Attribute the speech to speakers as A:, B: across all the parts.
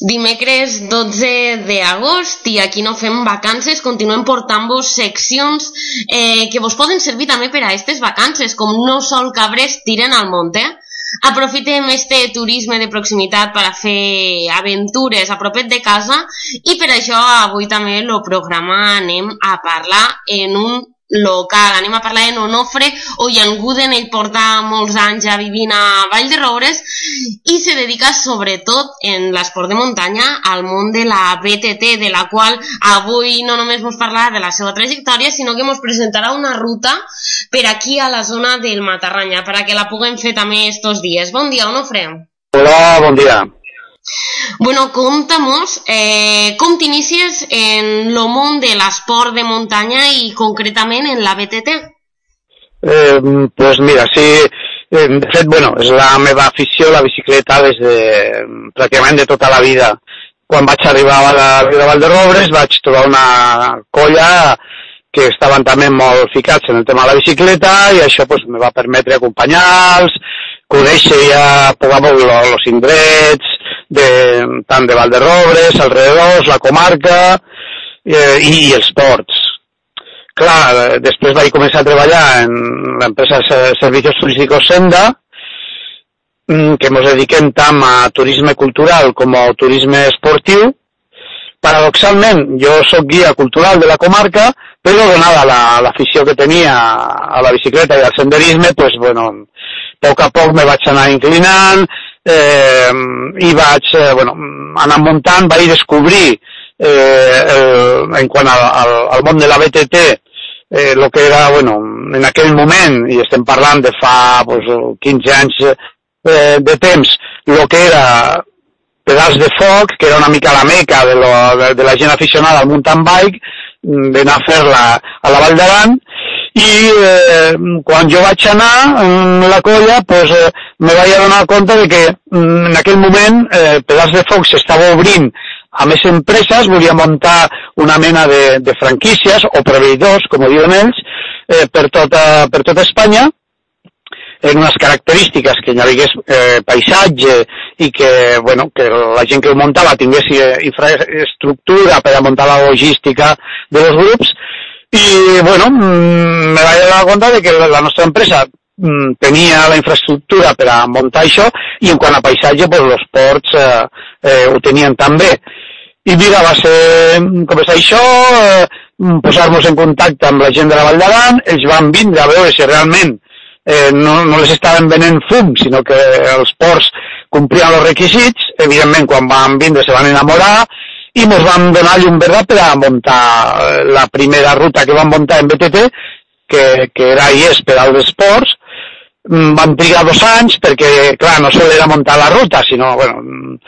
A: Dimecres 12 d'agost i aquí no fem vacances, continuem portant-vos seccions eh, que vos poden servir també per a aquestes vacances, com no sol cabres tiren al monte. Aprofitem este turisme de proximitat per a fer aventures a propet de casa i per això avui també el programa anem a parlar en un local. Anem a parlar de Nonofre Ollanguden, ell porta molts anys ja vivint a Vall de Roures i se dedica sobretot en l'esport de muntanya al món de la BTT, de la qual avui no només ens parlarà de la seva trajectòria, sinó que ens presentarà una ruta per aquí a la zona del Matarranya, per a que la puguem fer també estos dies. Bon dia, Onofre.
B: Hola, bon dia.
A: Bueno, contamos eh, com t'inicies en el món de l'esport de muntanya i concretament en la BTT.
B: Eh, pues mira, sí, eh, de fet, bueno, és la meva afició, la bicicleta, des de pràcticament de tota la vida. Quan vaig arribar a la Riu de Valderrobres vaig trobar una colla que estaven també molt ficats en el tema de la bicicleta i això pues, me va permetre acompanyar-los, conèixer ja poc a poc els indrets, de, tant de Valderrobres, alrededors, la comarca eh, i els ports. Clar, després vaig començar a treballar en l'empresa Servicios Turísticos Senda, mm, que ens dediquem tant a turisme cultural com a turisme esportiu. Paradoxalment, jo sóc guia cultural de la comarca, però donada l'afició la, que tenia a la bicicleta i al senderisme, pues, bueno, a poc a poc me vaig anar inclinant, eh, i vaig eh, bueno, anar muntant, vaig descobrir eh, el, en quant al, al, al món de la BTT eh, que era, bueno, en aquell moment, i estem parlant de fa pues, 15 anys eh, de temps, lo que era pedals de foc, que era una mica la meca de, lo, de, de la gent aficionada al mountain bike, d'anar a fer-la a la Vall d'Aran, i eh, quan jo vaig anar en la colla pues, eh, me vaig adonar compte de que mm, en aquell moment eh, Pedals de Foc s'estava obrint a més empreses, volia muntar una mena de, de franquícies o proveïdors, com diuen ells, eh, per, tota, per tota Espanya, en unes característiques que hi hagués eh, paisatge i que, bueno, que la gent que ho muntava tingués eh, infraestructura per a muntar la logística de los grups i, bueno, mm, me vaig donar compte de que la nostra empresa mm, tenia la infraestructura per a muntar això i en quant a paisatge, pues, els ports eh, eh, ho tenien també. I mira, va ser, com és això, eh, posar-nos en contacte amb la gent de la Vall d'Aran, ells van vindre a veure si realment eh, no, no les estaven venent fum, sinó que els ports complien els requisits, evidentment quan van vindre se van enamorar, i ens vam donar llum verda per a muntar eh, la primera ruta que vam muntar en BTT, que, que era i és per als esports. Mm, vam trigar dos anys perquè, clar, no sol era muntar la ruta, sinó, bueno, mm,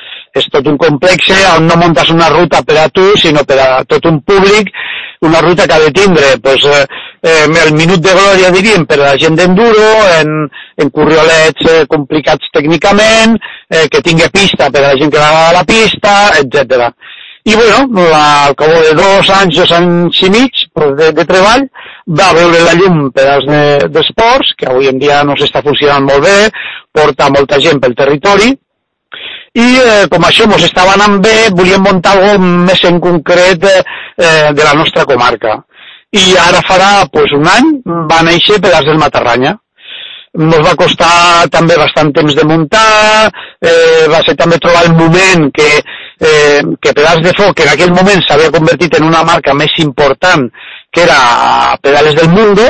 B: és tot un complex on no muntes una ruta per a tu, sinó per a tot un públic, una ruta que ha de tindre pues, eh, eh, el minut de glòria, diríem, per a la gent d'enduro, en, en curriolets eh, complicats tècnicament, eh, que tingui pista per a la gent que va a la pista, etc. I bueno, la, al cabo de dos anys, dos anys i mig de, de treball, va veure la llum pedals d'esports, de, que avui en dia no s'està funcionant molt bé, porta molta gent pel territori, i eh, com això ens estava anant bé, volíem muntar alguna més en concret eh, de la nostra comarca. I ara farà pues, un any va néixer Pedals del Matarranya. Ens va costar també bastant temps de muntar, eh, va ser també trobar el moment que eh, que Pedals de Foc, en aquell moment s'havia convertit en una marca més important, que era Pedales del Mundo,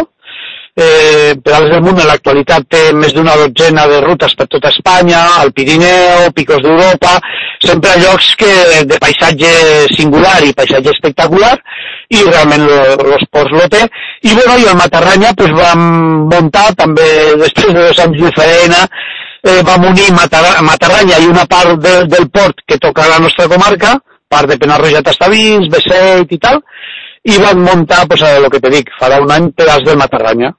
B: eh, Pedales del Mundo en l'actualitat té més d'una dotzena de rutes per tota Espanya, al Pirineu, Picos d'Europa, sempre llocs que, de paisatge singular i paisatge espectacular, i realment los ports lo té. I bueno, i el Matarranya pues, vam muntar també després de dos anys feina eh, vam unir Matarranya i una part de, del port que toca la nostra comarca, part de Penarroja Tastavins, Beseit i tal, i van muntar, pues, el que te dic, farà un any, pedaç del Matarranya.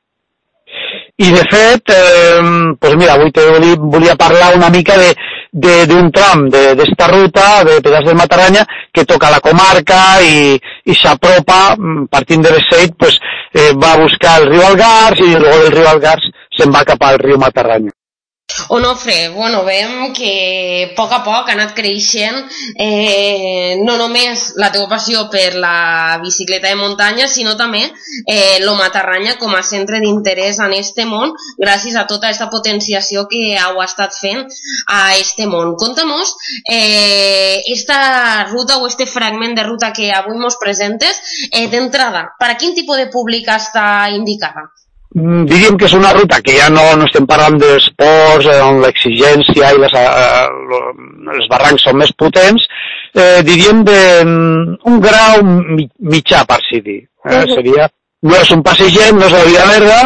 B: I de fet, eh, pues mira, avui te volia parlar una mica de d'un tram d'esta ruta de Pedals del Mataranya que toca la comarca i, i s'apropa, mm, partint de Beseit, pues, eh, va buscar el riu Algars i luego del riu Algars se'n va cap al riu Matarranya.
A: Onofre, bueno, veiem que a poc a poc ha anat creixent eh, no només la teva passió per la bicicleta de muntanya, sinó també eh, lo Matarranya com a centre d'interès en este món, gràcies a tota aquesta potenciació que heu estat fent a este món. Conta-nos eh, esta ruta o este fragment de ruta que avui mos presentes, eh, d'entrada, per a quin tipus de públic està indicada?
B: Mm, diríem que és una ruta que ja no, no estem parlant d'esports eh, on l'exigència i les, eh, els barrancs són més potents, eh, diríem d'un mm, grau mitjà, per si dir. Eh? Seria, no és un passegem, no és la via verda,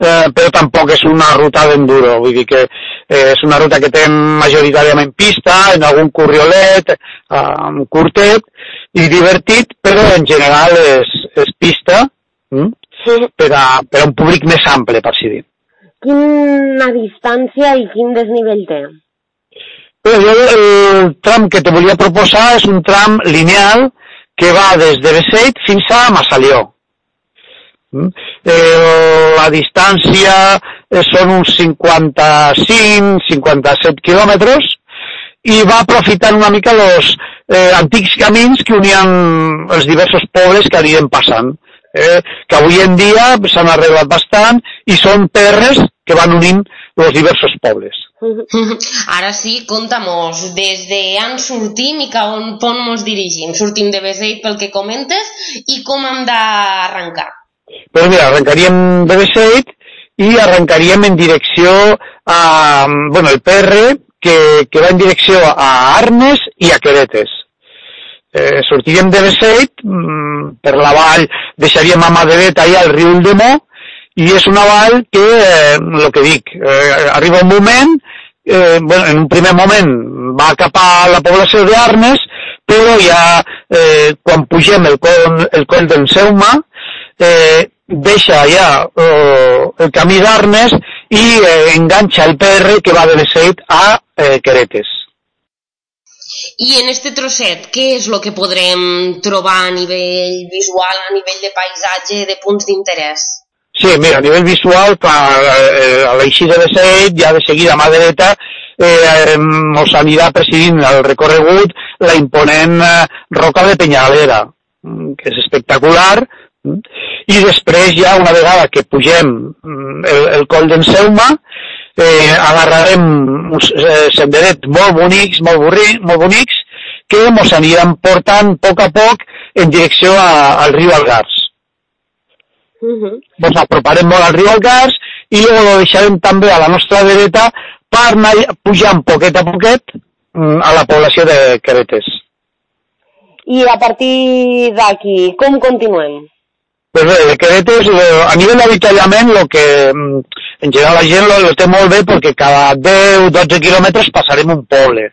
B: eh, però tampoc és una ruta d'enduro, vull dir que eh, és una ruta que té majoritàriament pista, en algun curriolet, eh, curtet i divertit, però en general és, és pista, mm? Per a, per a un públic més ample, per si dir.
C: Quina distància i quin desnivell té?
B: Però jo el tram que te volia proposar és un tram lineal que va des de Beseit fins a Massalió. Eh, la distància són uns 55-57 quilòmetres i va aprofitant una mica els eh, antics camins que unien els diversos pobles que anirem passant eh, que avui en dia s'han arreglat bastant i són terres que van unint els diversos pobles.
A: Ara sí, conta-mos, des d'on sortim i cap on, on mos dirigim? Sortim de Beseit pel que comentes i com hem d'arrencar?
B: Pues mira, arrencaríem de Beseit i arrencaríem en direcció a, bueno, el PR, que, que va en direcció a Arnes i a Queretes eh, sortiríem de Beseit, mm, per la vall deixaríem a mà dreta allà al riu Uldemó, i és una vall que, eh, el que dic, eh, arriba un moment, eh, bueno, en un primer moment va cap a la població d'Arnes, però ja eh, quan pugem el coll, el coll d'en Seuma, eh, deixa ja eh, el camí d'Arnes i eh, enganxa el PR que va de Beseit a eh, Queretes.
A: I en este trosset, què és el que podrem trobar a nivell visual, a nivell de paisatge, de punts d'interès?
B: Sí, mira, a nivell visual, eh, a l'eixida de Set, ja de seguida a mà dreta, eh, ens anirà presidint el recorregut la imponent eh, roca de Penyalera, mm, que és espectacular, mm. i després ja una vegada que pugem mm, el, el coll d'en Seuma, eh, agarrarem uns eh, senderets molt bonics, molt, burri, molt bonics, que ens aniran portant a poc a poc en direcció a, al riu Algars. Uh -huh. Ens aproparem molt al riu Algars i lo deixarem també a la nostra dreta per anar pujant poquet a poquet mm, a la població de Queretes.
C: I a partir d'aquí, com continuem?
B: Pues bé, de Queretes, a nivell d'avitallament, el que mm, en general la gent lo, té molt bé perquè cada 10-12 quilòmetres passarem un poble.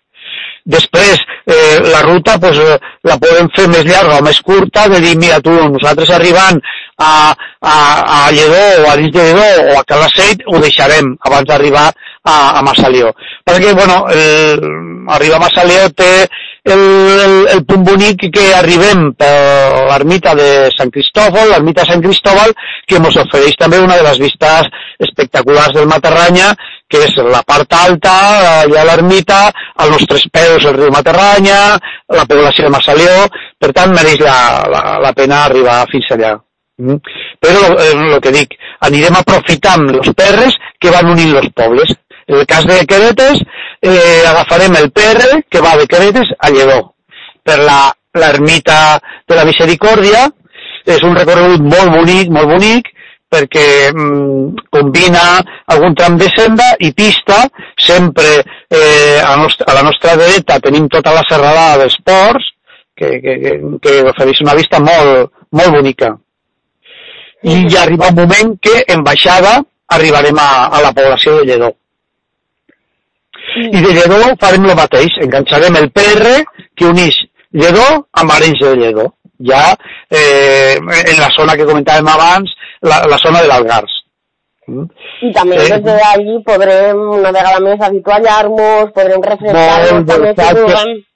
B: Després, eh, la ruta pues, eh, la podem fer més llarga o més curta, de dir, mira tu, nosaltres arribant a, a, a Lledó o a dins de Lledó o a Calaceit ho deixarem abans d'arribar a, a Massalió. Perquè, bueno, el, arribar a Massalió té el, el, el punt bonic que arribem per l'ermita de Sant Cristòfol, l'ermita Sant Cristòbal, que ens ofereix també una de les vistes espectaculars del Matarranya, que és la part alta, allà a l'ermita, als nostres peus el riu Matarranya, la població de Massalió, per tant mereix la, la, la pena arribar fins allà. Mm? Però el eh, que dic, anirem aprofitant els perres que van unint els pobles. El cas de Queretes, eh, agafarem el PR que va de Queretes a Lledó, per l'ermita de la Misericòrdia, és un recorregut molt bonic, molt bonic, perquè mm, combina algun tram de senda i pista, sempre eh, a, nostra, a la nostra dreta tenim tota la serralada dels ports, que, que, que, que ofereix una vista molt, molt bonica. I ja arriba un moment que en baixada arribarem a, a la població de Lledó. I de Lledó farem el mateix, enganxarem el PR que uneix Lledó amb Arenys de Lledó, ja eh, en la zona que comentàvem abans, la, la zona de l'Algars.
C: Mm? I també eh, des d'allí podrem una vegada més habituallar-nos, podrem refrescar-nos també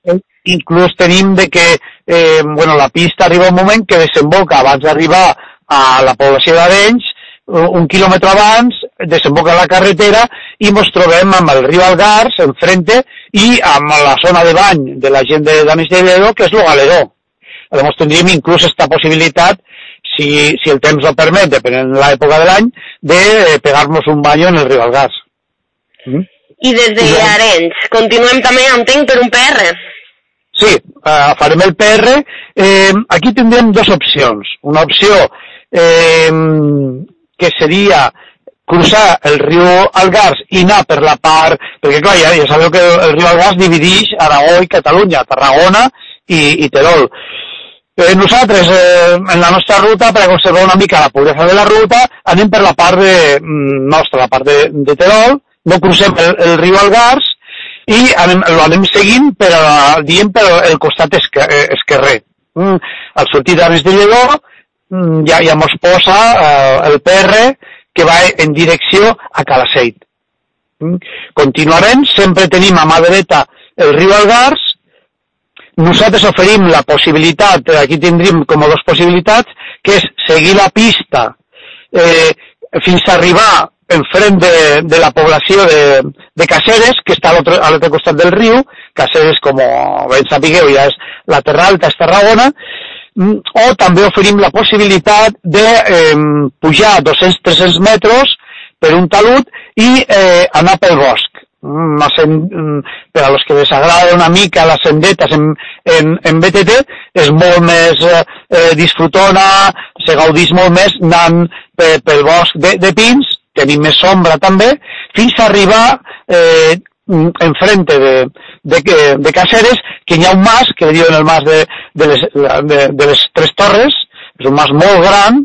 C: si
B: Inclús tenim de que eh, bueno, la pista arriba un moment que desemboca abans d'arribar a la població d'Arenys, un quilòmetre abans, desemboca la carretera i ens trobem amb el riu Algars enfrente i amb la zona de bany de la gent de Damis de Lledó, que és lo Galeró. Llavors tindríem inclús aquesta possibilitat, si, si el temps ho permet, depenent de l'època de l'any, de pegar-nos un bany en el riu Algars.
C: Mm? I des de I, Arenys, continuem també, entenc, per un PR.
B: Sí, uh, farem el PR. Eh, aquí tindrem dues opcions. Una opció eh, que seria cruzar el riu Algars i anar per la part... Perquè, clar, ja, ja sabeu que el riu Algars divideix Aragó i Catalunya, Tarragona i, i Terol. Eh, nosaltres, eh, en la nostra ruta, per conservar una mica la puresa de la ruta, anem per la part de, mm, nostra, la part de, de Terol, no crucem el, el riu Algars i anem, lo anem seguint per, diem, per el costat eh, esquerrer. Mm, al sortir d'Ares de Lledó, mm, ja, ja mos posa eh, el PR que va en direcció a Calaceit. Mm? Continuarem, sempre tenim a mà dreta el riu Algars, nosaltres oferim la possibilitat, aquí tindríem com a dues possibilitats, que és seguir la pista eh, fins a arribar enfront de, de la població de, de Caceres, que està a l'altre costat del riu, Caceres, com ben sapigueu, ja és la Terra Alta, és Tarragona, o també oferim la possibilitat de eh, pujar 200-300 metres per un talut i eh, anar pel bosc. Mm, mm, per a los que les agrada una mica les sendetes en, en, en BTT és molt més eh, eh, disfrutona, se gaudís molt més anant per, pel bosc de, de pins, tenim més sombra també, fins a arribar eh, enfrente de, de, de Caceres, que hi ha un mas, que le diuen el mas de, de, les, de, de les Tres Torres, és un mas molt gran,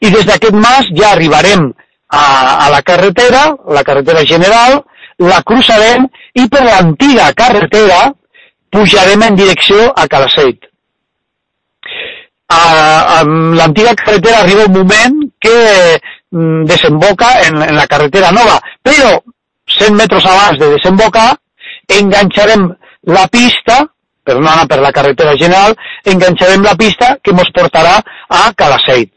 B: i des d'aquest mas ja arribarem a, a la carretera, la carretera general, la cruzarem i per l'antiga carretera pujarem en direcció a Calaceit. A l'antiga carretera arriba un moment que mm, desemboca en, en la carretera nova, però 100 metres abans de desembocar, enganxarem la pista, per no anar per la carretera general, enganxarem la pista que ens portarà a Calaceit.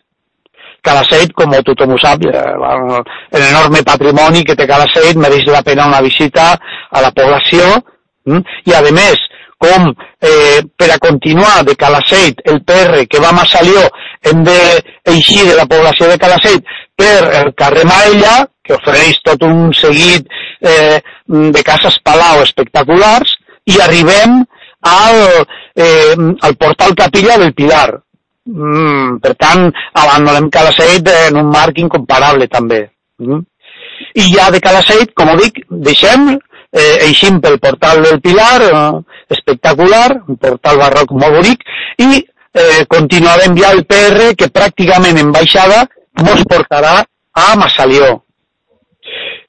B: Calaceit, com tothom ho sap, l'enorme patrimoni que té Calaceit, mereix la pena una visita a la població, mm? i a més, com eh, per a continuar de Calaceit, el PR que va a Massalió, hem d'eixir de la població de Calaceit per el carrer Maella, que ofereix tot un seguit eh, de cases palau espectaculars, i arribem al, eh, al portal Capilla del Pilar. Mm, per tant, abandonem Calaceit en un marc incomparable també. Mm. I ja de Calaceit, com ho dic, deixem, eh, eixim pel portal del Pilar, eh, espectacular, un portal barroc molt bonic, i eh, continuarem ja el PR que pràcticament en baixada mos portarà a Massalió.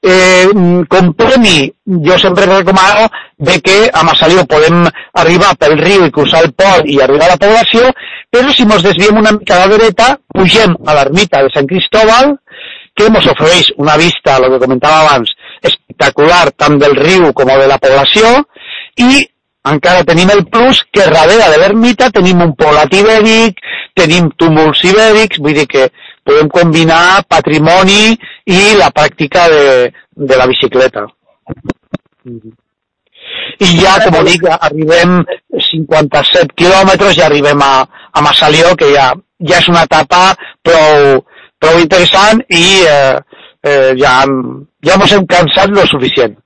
B: Eh, com premi, jo sempre recomano de que a Massalió podem arribar pel riu i cruzar el port i arribar a la població, però si ens desviem una mica a la dreta, pugem a l'ermita de Sant Cristóbal, que ens ofereix una vista, el que comentava abans, espectacular tant del riu com de la població, i encara tenim el plus que darrere de l'ermita tenim un polat ibèric, tenim túmuls ibèrics, vull dir que podem combinar patrimoni i la pràctica de, de la bicicleta. I ja, com dic, arribem 57 quilòmetres i arribem a, a Massalió, que ja, ja és una etapa prou, prou interessant i eh, eh, ja, ja ens hem cansat lo suficient.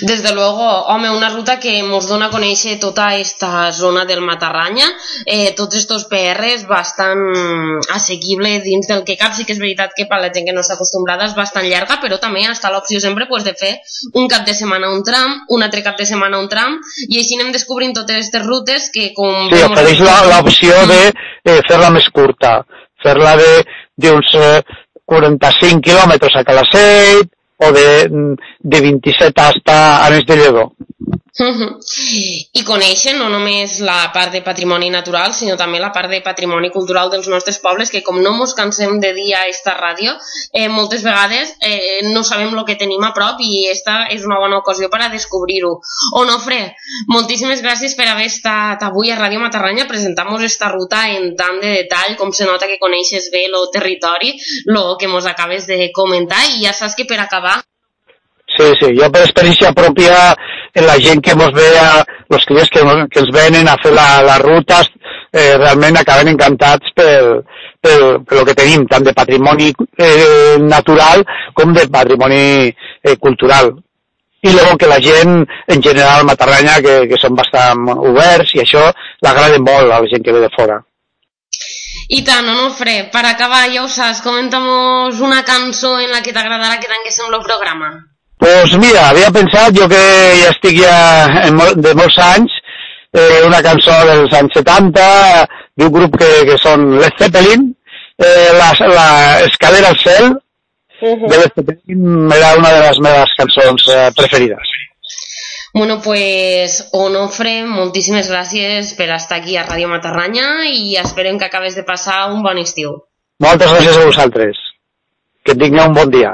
A: Desde luego, home, una ruta que ens dona a conèixer tota esta zona del Matarranya, eh, tots estos PRs bastant assequible dins del que cap, sí que és veritat que per la gent que no està acostumbrada és bastant llarga, però també està l'opció sempre pues, de fer un cap de setmana un tram, un altre cap de setmana un tram, i així anem descobrint totes aquestes rutes que com...
B: Sí, ofereix l'opció de eh, fer-la més curta, fer-la d'uns eh, 45 quilòmetres a Calaceit,
D: o de, de 27 hasta Ares de Lledó.
A: I coneixen no només la part de patrimoni natural, sinó també la part de patrimoni cultural dels nostres pobles, que com no mos cansem de dir a esta ràdio, eh, moltes vegades eh, no sabem el que tenim a prop i esta és una bona ocasió per a descobrir-ho. Onofre, moltíssimes gràcies per haver estat avui a Ràdio Matarranya presentant-nos esta ruta en tant de detall, com se nota que coneixes bé el territori, el que mos acabes de comentar, i ja saps que per acabar
D: Sí, sí, jo per experiència pròpia, la gent que ens ve, a, els clients que, que ens venen a fer la, les rutes, eh, realment acaben encantats pel, pel, pel que tenim, tant de patrimoni eh, natural com de patrimoni eh, cultural. I llavors que la gent, en general, Matarranya, que, que són bastant oberts, i això l'agrada molt a la gent que ve de fora.
A: I tant, Onofre, per acabar, ja ho saps, comenta'mos una cançó en la que t'agradarà que tanquéssim el programa.
D: Pues mira, havia pensat, jo que ja estic ja en mol, de molts anys, eh, una cançó dels anys 70 d'un grup que, que són Led Zeppelin, eh, la, la Escalera al cel, uh -huh. de Led Zeppelin era una de les meves cançons eh, preferides.
A: Bueno, pues Onofre, moltíssimes gràcies per estar aquí a Ràdio Matarranya i esperem que acabes de passar un bon estiu.
D: Moltes gràcies a vosaltres. Que tingueu un bon dia.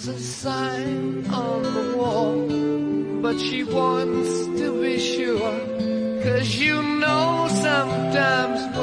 D: was a sign on the wall, but she wants to be sure, cause you know sometimes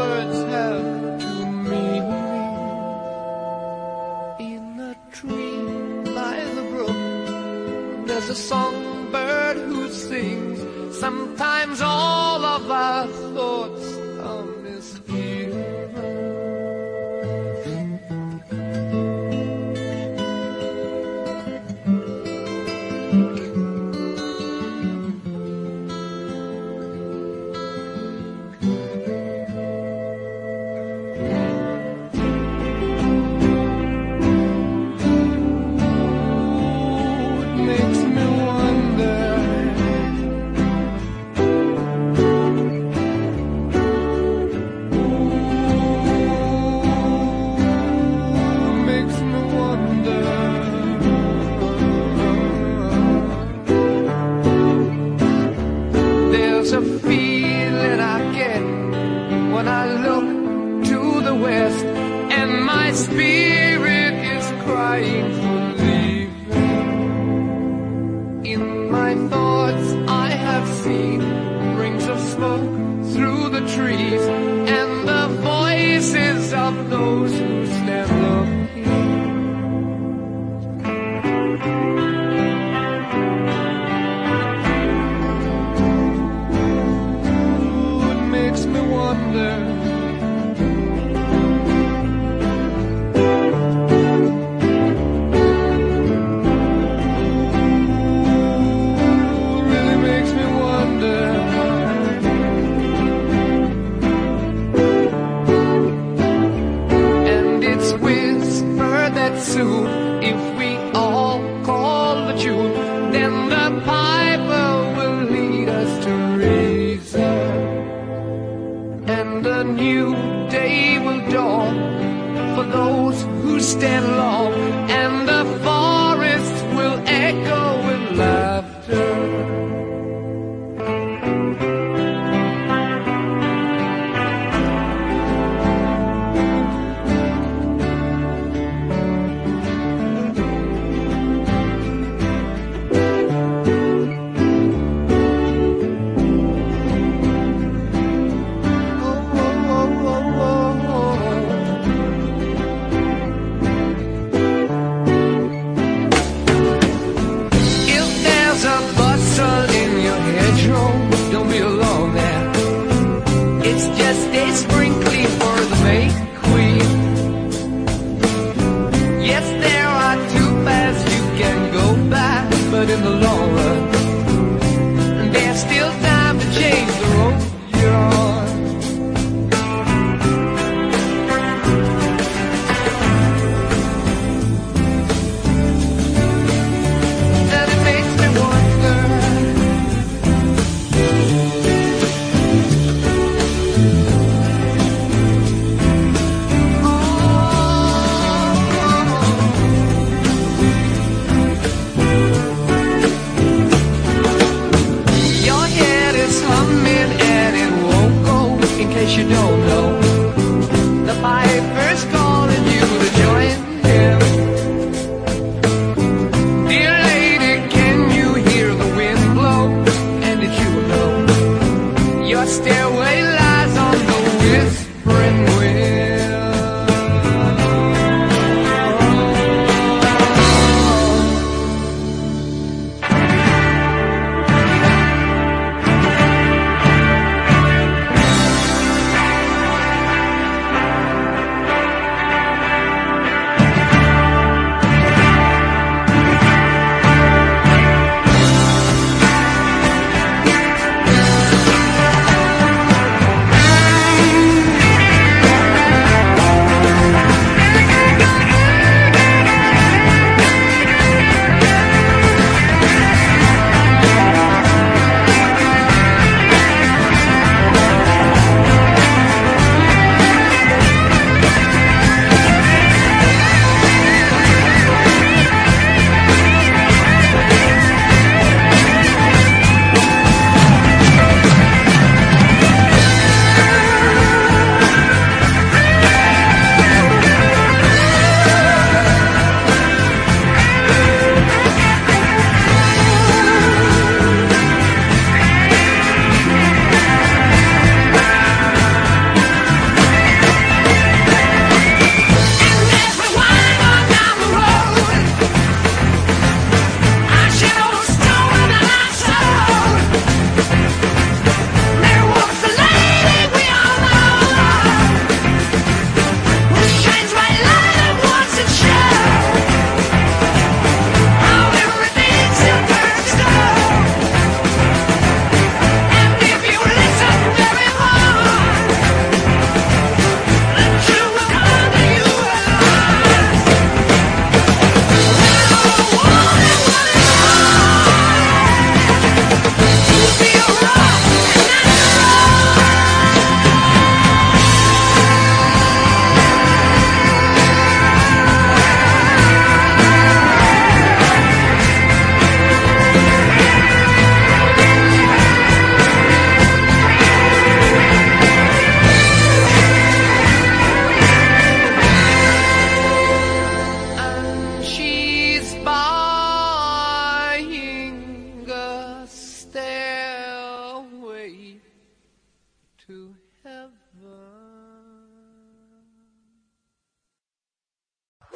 D: stairway